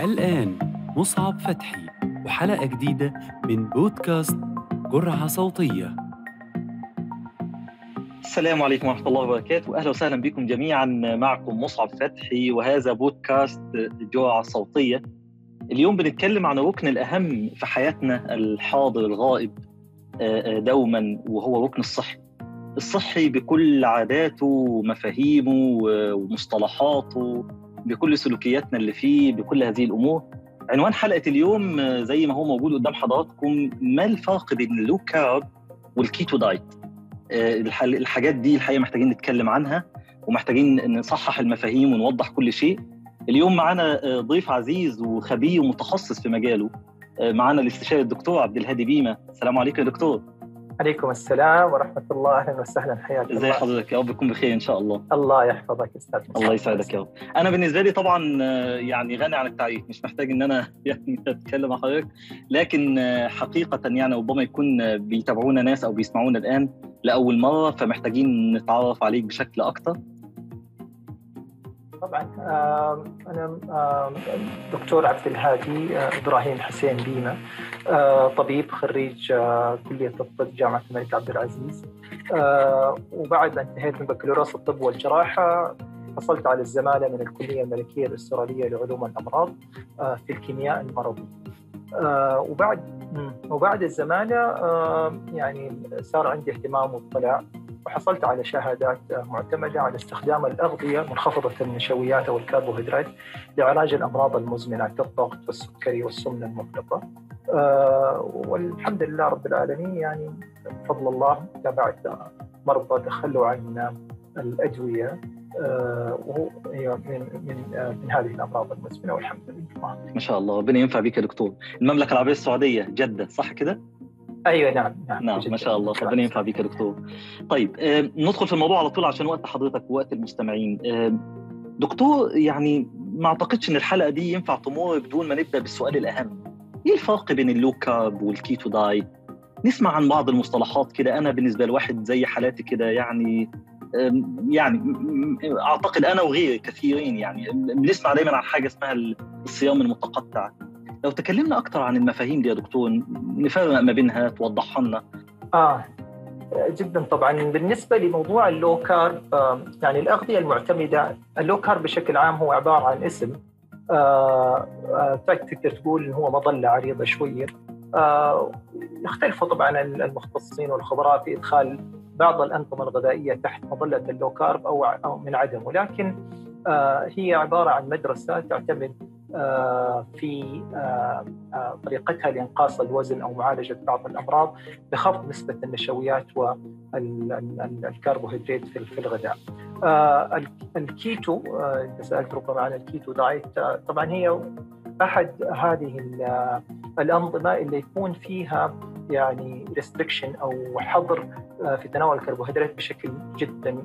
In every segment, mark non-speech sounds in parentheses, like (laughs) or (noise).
الآن مصعب فتحي وحلقة جديدة من بودكاست جرعة صوتية. السلام عليكم ورحمة الله وبركاته. أهلا وسهلا بكم جميعا معكم مصعب فتحي وهذا بودكاست جرعة صوتية. اليوم بنتكلم عن الركن الأهم في حياتنا الحاضر الغائب آه، آه، دوما وهو ركن الصحي. الصحي بكل عاداته ومفاهيمه ومصطلحاته بكل سلوكياتنا اللي فيه بكل هذه الأمور. عنوان حلقة اليوم آه، زي ما هو موجود قدام حضراتكم ما الفرق بين ال low carb وال keto diet؟ الحاجات دي الحقيقة محتاجين نتكلم عنها ومحتاجين نصحح المفاهيم ونوضح كل شيء. اليوم معنا ضيف عزيز وخبير ومتخصص في مجاله معنا الاستشاري الدكتور عبد الهادي بيمه السلام عليكم يا دكتور. عليكم السلام ورحمة الله. أهلا وسهلا. حياك ازي حضرتك يا رب؟ تكون بخير إن شاء الله. الله يحفظك أستاذ الله يسعدك يا رب. أنا بالنسبة لي طبعا يعني غني عن التعريف. مش محتاج إن أنا (laughs) يعني أتكلم مع حضرتك. لكن حقيقة يعني ربما يكون بيتابعونا ناس أو بيسمعونا الآن لأول مرة فمحتاجين نتعرف عليك بشكل أكتر. طبعا أنا دكتور عبد الهادي إبراهيم حسين بيمه طبيب خريج كلية الطب جامعة الملك عبد العزيز. وبعد ما انتهيت من بكالوريوس الطب والجراحة حصلت على الزمالة من الكلية الملكية الأسترالية لعلوم الأمراض في الكيمياء المرضي. وبعد وبعد الزمالة يعني صار عندي اهتمام واطلاع وحصلت على شهادات معتمدة على استخدام الأغذية منخفضة النشويات أو الكربوهيدرات لعلاج الأمراض المزمنة كالضغط والسكري والسمنة المفرطة أه والحمد لله رب العالمين يعني بفضل الله تابعت مرضى تخلوا عن الأدوية وهو من من من هذه الأمراض المزمنة والحمد لله. ما شاء الله ربنا ينفع بك يا دكتور. المملكة العربية السعودية جدة صح كده؟ أيوه نعم نعم, نعم ما شاء الله ربنا ينفع بيك يا دكتور. طيب آه ندخل في الموضوع على طول عشان وقت حضرتك ووقت المستمعين. آه دكتور يعني ما أعتقدش إن الحلقة دي ينفع تمر بدون ما نبدأ بالسؤال الأهم. إيه الفرق بين ال low carb وال keto diet نسمع عن بعض المصطلحات كده. أنا بالنسبة لواحد زي حالاتي كده يعني يعني أعتقد أنا وغيري كثيرين يعني بنسمع دايما عن حاجة اسمها الصيام المتقطع. لو تكلمنا أكثر عن المفاهيم دي يا دكتور نفرق ما بينها توضحها لنا. آه جدا طبعا. بالنسبة لموضوع ال low carb يعني الأغذية المعتمدة ال low carb بشكل عام هو عبارة عن اسم. آه تقدر تقول ان هو مظلة عريضة شوية. آه يختلفوا طبعا المختصين والخبراء في إدخال بعض الأنظمة الغذائية تحت مظلة اللو كارب أو أو من عدمه. لكن آه هي عبارة عن مدرسة تعتمد في طريقتها لإنقاص الوزن أو معالجة بعض الأمراض بخفض نسبة النشويات والكربوهيدرات في الغذاء. الكيتو أنت سألت ربما عن ال keto diet طبعا هي أحد هذه الأنظمة اللي يكون فيها يعني restriction أو حظر في تناول الكربوهيدرات بشكل جدا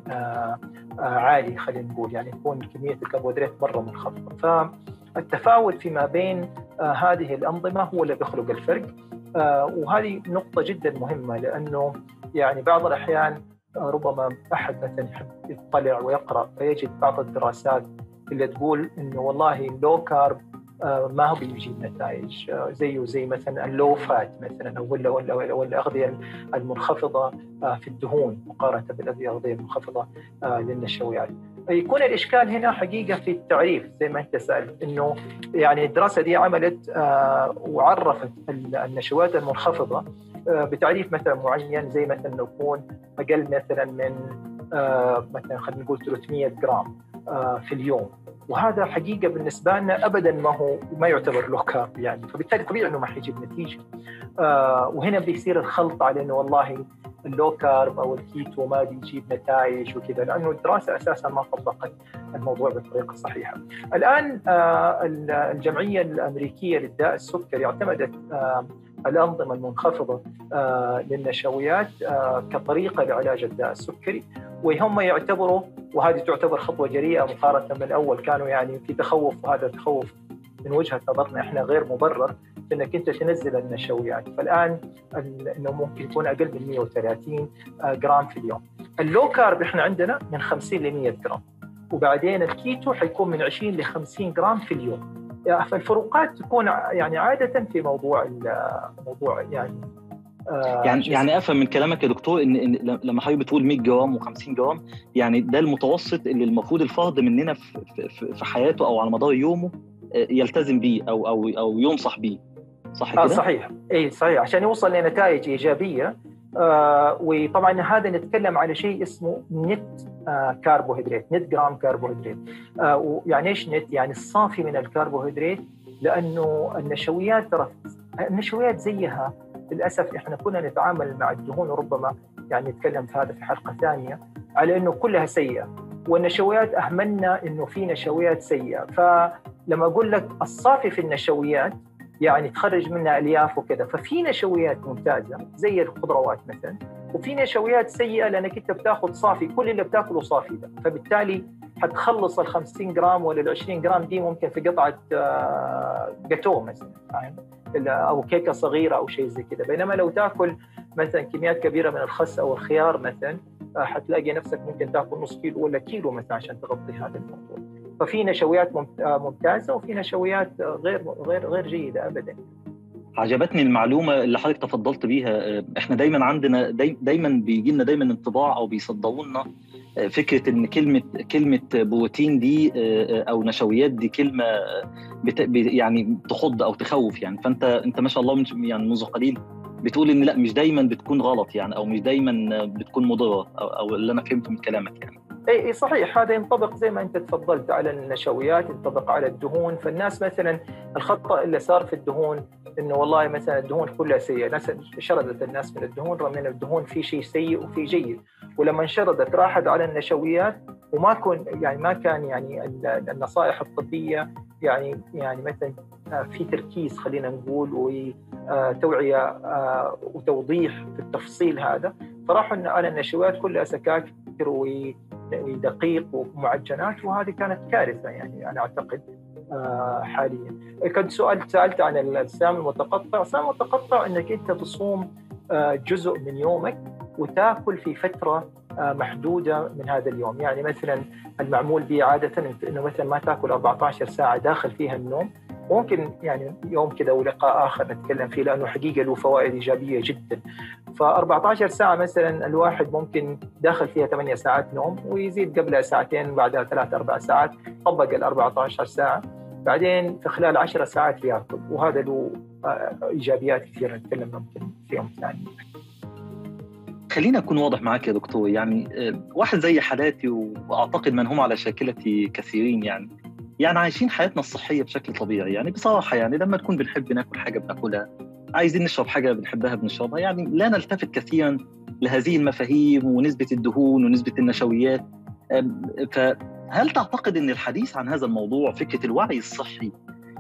عالي خلينا نقول يعني يكون كمية الكربوهيدرات مرة منخفضة فالتفاوت فيما بين هذه الأنظمة هو اللي بيخلق الفرق وهذه نقطة جدا مهمة لأنه يعني بعض الأحيان ربما أحد مثلا يحب يطلع ويقرأ فيجد بعض الدراسات اللي تقول إنه والله ال low carb ما هو بيجيب نتائج زيه زي مثلا ال low fat مثلا أو ولا ولا ولا الاغذيه المنخفضة في الدهون مقارنة بالاغذيه المنخفضة للنشويات. يكون الإشكال هنا حقيقة في التعريف زي ما أنت سألت إنه يعني الدراسة دي عملت وعرفت النشويات المنخفضة بتعريف مثلا معين زي مثلا يكون أقل مثلا من مثلا خلينا نقول 300 جرام في اليوم. وهذا حقيقة بالنسبة لنا ابدا ما هو ما يعتبر carb يعني. فبالتالي طبيعي إنه ما حيجيب نتيجة. آه وهنا بيصير الخلط على إنه والله ال low carb أو الكيتو ما بيجيب نتائج وكذا لأنه الدراسة أساسا ما طبقت الموضوع بالطريقة الصحيحه. الآن آه الجمعية الأمريكية للداء السكري اعتمدت آه الأنظمة المنخفضة آه للنشويات كطريقة لعلاج الداء السكري وهم يعتبروا وهذه تعتبر خطوة جريئة مقارنة من الأول كانوا يعني في تخوف وهذا تخوف من وجهة نظرنا إحنا غير مبرر في إنك أنت تنزل النشويات فالآن إنه ممكن يكون أقل من 130 جرام في اليوم. ال low carb إحنا عندنا من 50 ل 100 جرام وبعدين الكيتو حيكون من 20 ل 50 جرام في اليوم. فالفروقات تكون يعني عادة في موضوع موضوع يعني آه يعني يعني أفهم من كلامك يا دكتور ان, إن لما حضرتك بتقول 100 جرام و50 جرام يعني ده المتوسط اللي المفروض الفرد مننا في, في, في حياته أو على مدار يومه آه، يلتزم بيه أو أو أو ينصح بيه. صح كده؟ آه صحيح. اي صحيح. عشان يوصل لنتائج إيجابية. آه وطبعا هذا نتكلم على شيء اسمه نت آه كربوهيدرات نت جرام كربوهيدرات. آه ويعني إيش نت؟ يعني الصافي من الكربوهيدرات لأنه النشويات ترى النشويات زيها. للأسف إحنا كنا نتعامل مع الدهون وربما يعني نتكلم في هذا في حلقة ثانية على إنه كلها سيئة. والنشويات أهملنا إنه في نشويات سيئة. فلما أقول لك الصافي في النشويات يعني تخرج منها ألياف وكذا ففي نشويات ممتازة زي الخضروات مثلا وفي نشويات سيئة لأنك أنت بتاخذ صافي كل اللي بتاكله صافي ده. فبالتالي حتخلص ال 50 جرام ولا ال 20 جرام دي ممكن في قطعة جاتو مثلا فاهم؟ أو كيكة صغيرة أو شيء زي كذا. بينما لو تأكل مثلا كميات كبيرة من الخس أو الخيار مثلا آه، حتلاقي نفسك ممكن تاكل نص كيلو ولا كيلو مثلا عشان تغطي هذا الموضوع. ففي نشويات آه، ممتازة وفي نشويات غير غير غير جيدة ابدا. عجبتني المعلومة اللي حضرتك تفضلت بيها آه، إحنا دايما عندنا داي دايما بيجي لنا دايما انطباع أو بيصدقوا لنا فكرة إن كلمة كلمة بروتين دي أو نشويات دي كلمة بت يعني تخض أو تخوف يعني. فأنت أنت ما شاء الله يعني منذ قليل بتقول إن لا مش دايما بتكون غلط يعني أو مش دايما بتكون مضرة أو, أو اللي أنا فهمته من كلامك يعني. إي صحيح. هذا ينطبق زي ما أنت تفضلت على النشويات ينطبق على الدهون. فالناس مثلا الخطأ اللي صار في الدهون إنه والله مثلا الدهون كلها سيئة. ناس شردت الناس من الدهون رغم إن الدهون في شيء سيء وفي جيد. ولما انشردت راحت على النشويات وما كن يعني ما كان يعني النصائح الطبية يعني يعني مثلا في تركيز خلينا نقول وتوعيه آه، وتوضيح في التفصيل هذا. فراحوا على النشويات كلها سكاكر ودقيق ومعجنات وهذه كانت كارثة يعني أنا أعتقد آه، حاليا. كنت سؤال سألت عن الصيام المتقطع. الصيام المتقطع إنك أنت تصوم جزء من يومك وتأكل في فترة آه، محدودة من هذا اليوم. يعني مثلا المعمول به عادة إنه مثلا ما تأكل 14 ساعة داخل فيها النوم ممكن يعني يوم كذا ولقاء آخر نتكلم فيه لأنه حقيقة له فوائد إيجابية جدا. ف 14 ساعة مثلا الواحد ممكن داخل فيها 8 ساعات نوم ويزيد قبلها ساعتين بعدها ثلاث أربع ساعات طبق ال 14 ساعة. بعدين في خلال 10 ساعات يأكل وهذا له إيجابيات كثيرة نتكلم ممكن في يوم ثاني. خليني أكون واضح معاك يا دكتور يعني آه، واحد زي حالاتي وأعتقد من هم على شاكلتي كثيرين يعني. يعني عايشين حياتنا الصحية بشكل طبيعي يعني بصراحة يعني لما نكون بنحب ناكل حاجة بناكلها عايزين نشرب حاجة بنحبها بنشربها يعني لا نلتفت كثيرا لهذه المفاهيم ونسبة الدهون ونسبة النشويات فهل تعتقد إن الحديث عن هذا الموضوع فكرة الوعي الصحي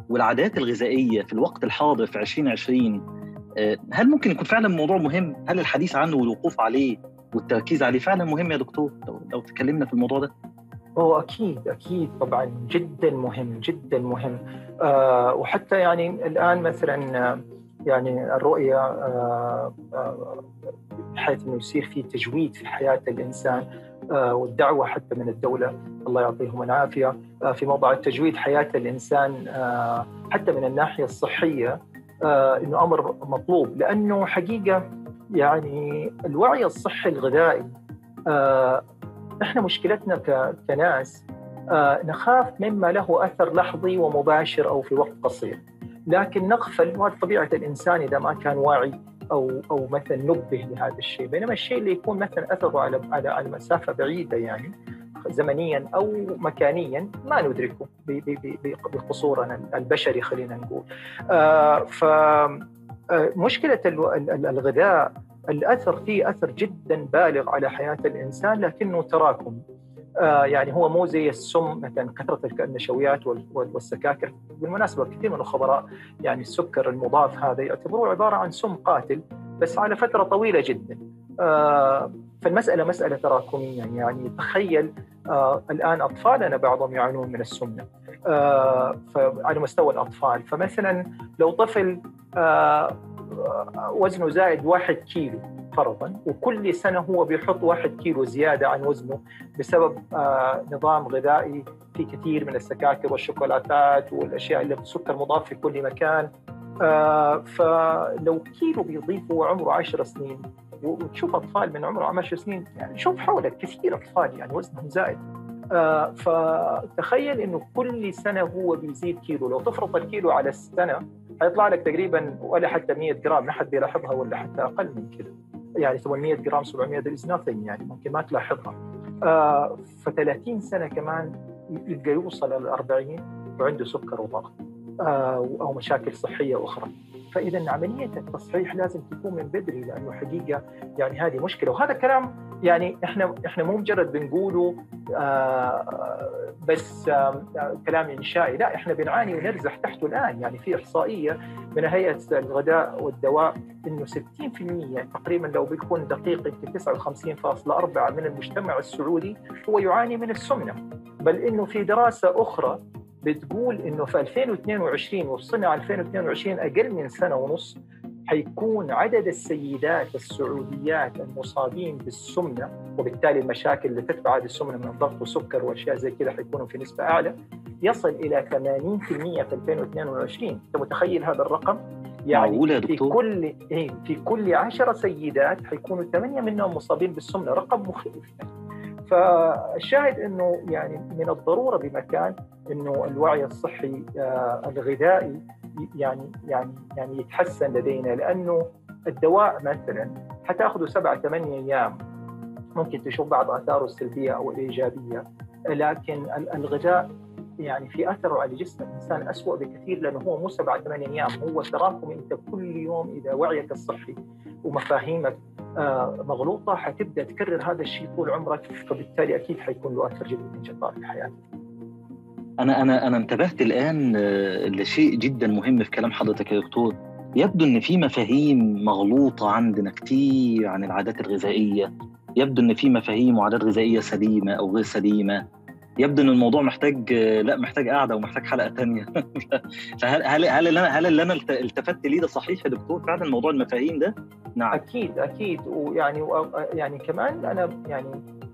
والعادات الغذائية في الوقت الحاضر في 2020 آه، هل ممكن يكون فعلا موضوع مهم؟ هل الحديث عنه والوقوف عليه والتركيز عليه فعلا مهم يا دكتور؟ لو تكلمنا في الموضوع ده. هو أكيد أكيد طبعا جدا مهم جدا مهم. آه وحتى يعني الآن مثلا آه، يعني الرؤية آه آه بحيث إنه يصير في تجويد في حياة الإنسان آه والدعوة حتى من الدولة الله يعطيهم العافية. في موضوع التجويد حياة الإنسان حتى من الناحية الصحية إنه أمر مطلوب. لأنه حقيقة يعني الوعي الصحي الغذائي إحنا مشكلتنا كناس آه نخاف مما له أثر لحظي ومباشر أو في وقت قصير. لكن نغفل وهذه طبيعة الإنسان إذا ما كان واعي أو أو مثلا نبه لهذا الشيء. بينما الشيء اللي يكون مثلا أثره على على مسافة بعيدة يعني زمنيا أو مكانيا ما ندركه بقصورنا البشري خلينا نقول. آه، فمشكله آه، الغذاء الأثر فيه أثر جدا بالغ على حياة الإنسان لكنه تراكم. آه، يعني هو مو زي السم مثلا كثرة النشويات والسكاكر. بالمناسبة كثير من الخبراء يعني السكر المضاف هذا يعتبروه عبارة عن سم قاتل بس على فترة طويلة جدا. فالمسألة مسألة تراكمية. يعني تخيل آه الآن أطفالنا بعضهم يعانون من السمنه آه على مستوى الأطفال. فمثلا لو طفل آه وزنه زائد واحد كيلو فرضا وكل سنة هو بيحط واحد كيلو زيادة عن وزنه بسبب آه نظام غذائي في كثير من السكاكر والشوكولاتات والأشياء اللي بالسكر مضاف في كل مكان. آه فلو كيلو بيضيفوا عمره 10 سنين وتشوف أطفال من عمره 10 سنين يعني شوف حولك كثير أطفال يعني وزنهم زائد. آه فتخيل إنه كل سنة هو بيزيد كيلو. لو تفرض الكيلو على السنة حيطلع لك تقريبا ولا حتى 100 جرام ما حد بيلاحظها ولا حتى أقل من كذا يعني 800 جرام 700 is nothing يعني ممكن ما تلاحظها. آه ف 30 سنة كمان يبقى يوصل ل 40 وعنده سكر وضغط آه أو مشاكل صحية أخرى. فاذا عملية التصحيح لازم تكون من بدري لأنه حقيقة يعني هذه مشكلة. وهذا كلام يعني إحنا إحنا مو مجرد بنقوله آه بس آه كلام إنشائي لا إحنا بنعاني ونرزح تحته الآن. يعني في إحصائية من هيئة الغذاء والدواء إنه 60% تقريبا لو بيكون دقيق يمكن 59.4 من المجتمع السعودي هو يعاني من السمنة. بل إنه في دراسة أخرى بتقول إنه في 2022 وصلنا على 2022 أقل من سنة ونص حيكون عدد السيدات السعوديات المصابين بالسمنة وبالتالي المشاكل اللي تتبع هذه السمنة من ضغط وسكر وأشياء زي كذا حيكونوا في نسبة أعلى يصل إلى 80% في 2022 أنت متخيل هذا الرقم؟ يعني في كل إيه في كل 10 سيدات حيكونوا ثمانية منهم مصابين بالسمنة رقم مخيف. يعني فالشاهد إنه يعني من الضرورة بمكان إنه الوعي الصحي الغذائي يعني يعني يعني يتحسن لدينا لأنه الدواء مثلا حتأخذه سبعة ثمانية أيام. ممكن تشوف بعض آثاره السلبية أو الإيجابية. لكن الغذاء يعني في أثره على جسم الإنسان اسوء بكثير لأنه هو مو سبعة ثمانية أيام. هو تراكم أنت كل يوم إذا وعيك الصحي ومفاهيمك مغلوطة حتبدأ تكرر هذا الشيء طول عمرك فبالتالي أكيد حيكون له أثر جدا جبار في حياتك. أنا أنا أنا انتبهت الآن لشيء جدا مهم في كلام حضرتك يا دكتور. يبدو إن في مفاهيم مغلوطة عندنا كتير عن العادات الغذائية. يبدو إن في مفاهيم وعادات غذائية سليمة أو غير سليمة. يبدو إن الموضوع محتاج لا محتاج قاعدة ومحتاج حلقة ثانية (laughs) فهل هل هل اللي أنا هل اللي أنا التفت ليه ده صحيح يا دكتور؟ فعلا موضوع المفاهيم ده؟ نعم. أكيد أكيد. ويعني يعني كمان أنا يعني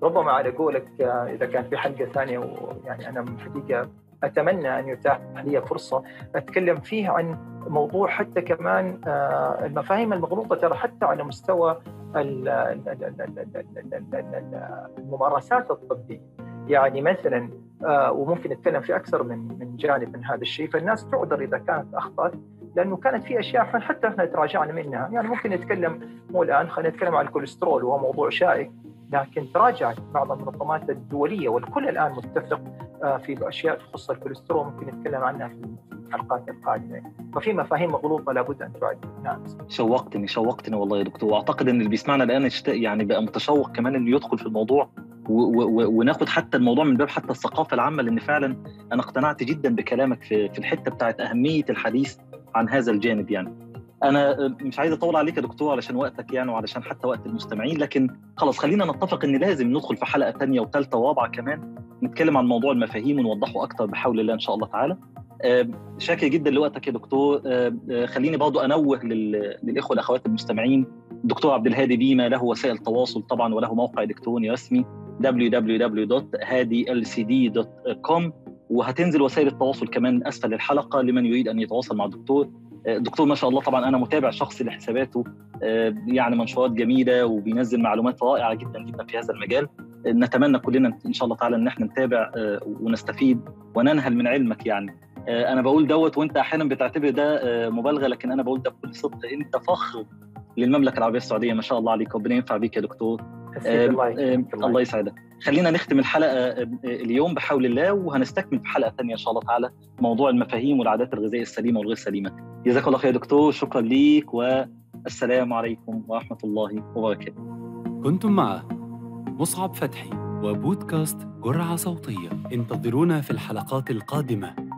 ربما على قولك اذا كان في حلقه ثانية ويعني أنا حقيقه اتمنى ان يتاح لي فرصه اتكلم فيها عن موضوع حتى كمان المفاهيم المغلوطه ترى حتى على مستوى الممارسات الطبيه يعني مثلا وممكن نتكلم في أكثر من من جانب من هذا الشيء فالناس تعذر اذا كانت اخطات لأنه كانت في اشياء حتى إحنا تراجعنا منها يعني ممكن نتكلم مو الان خلينا نتكلم عن الكوليسترول وهو موضوع شائك لكن تراجعت بعض المنظمات الدولية والكل الآن متفق في أشياء تخص الكوليسترول ممكن نتكلم عنها في الحلقات القادمة. ففي مفاهيم مغلوطة لابد أن تعد. نعم. شوقتني شوقتني والله يا دكتور. وأعتقد إن اللي بيسمعنا الآن يعني بقى متشوق كمان إنه يدخل في الموضوع وناخد حتى الموضوع من باب حتى الثقافة العامة لأن فعلا أنا اقتنعت جدا بكلامك في في الحتة بتاعت أهمية الحديث عن هذا الجانب يعني. أنا مش عايز أطول عليك يا دكتور علشان وقتك يعني وعلشان حتى وقت المستمعين لكن خلاص خلينا نتفق إن لازم ندخل في حلقة ثانية وثالثه ورابعه كمان نتكلم عن موضوع المفاهيم ونوضحه أكتر بحول الله إن شاء الله تعالى. شاكر جدا لوقتك يا دكتور. خليني برضو أنوه للإخوة والاخوات المستمعين. الدكتور عبد الهادي بيما له وسائل تواصل طبعا وله موقع إلكتروني رسمي www.hadilcd.com وهتنزل وسائل التواصل كمان أسفل الحلقة لمن يريد أن يتواصل مع الدكتور. الدكتور ما شاء الله طبعا أنا متابع شخصي لحساباته يعني منشورات جميلة وبينزل معلومات رائعة جدا جدا في هذا المجال. نتمنى كلنا إن شاء الله تعالى إن إحنا نتابع ونستفيد وننهل من علمك يعني. أنا بقول دوت وأنت أحيانا بتعتبر ده مبالغة لكن أنا بقول ده بكل صدق. أنت فخر للمملكة العربية السعودية ما شاء الله عليك ربنا ينفع بيك يا دكتور. الله يسعدك. خلينا نختم الحلقة اليوم بحول الله وهنستكمل في حلقة ثانية إن شاء الله تعالى موضوع المفاهيم والعادات الغذائية السليمة والغير سليمة. جزاك الله خير دكتور شكرا ليك والسلام عليكم ورحمة الله وبركاته. كنتم مع مصعب فتحي وبودكاست جرعة صوتية. انتظرونا في الحلقات القادمة.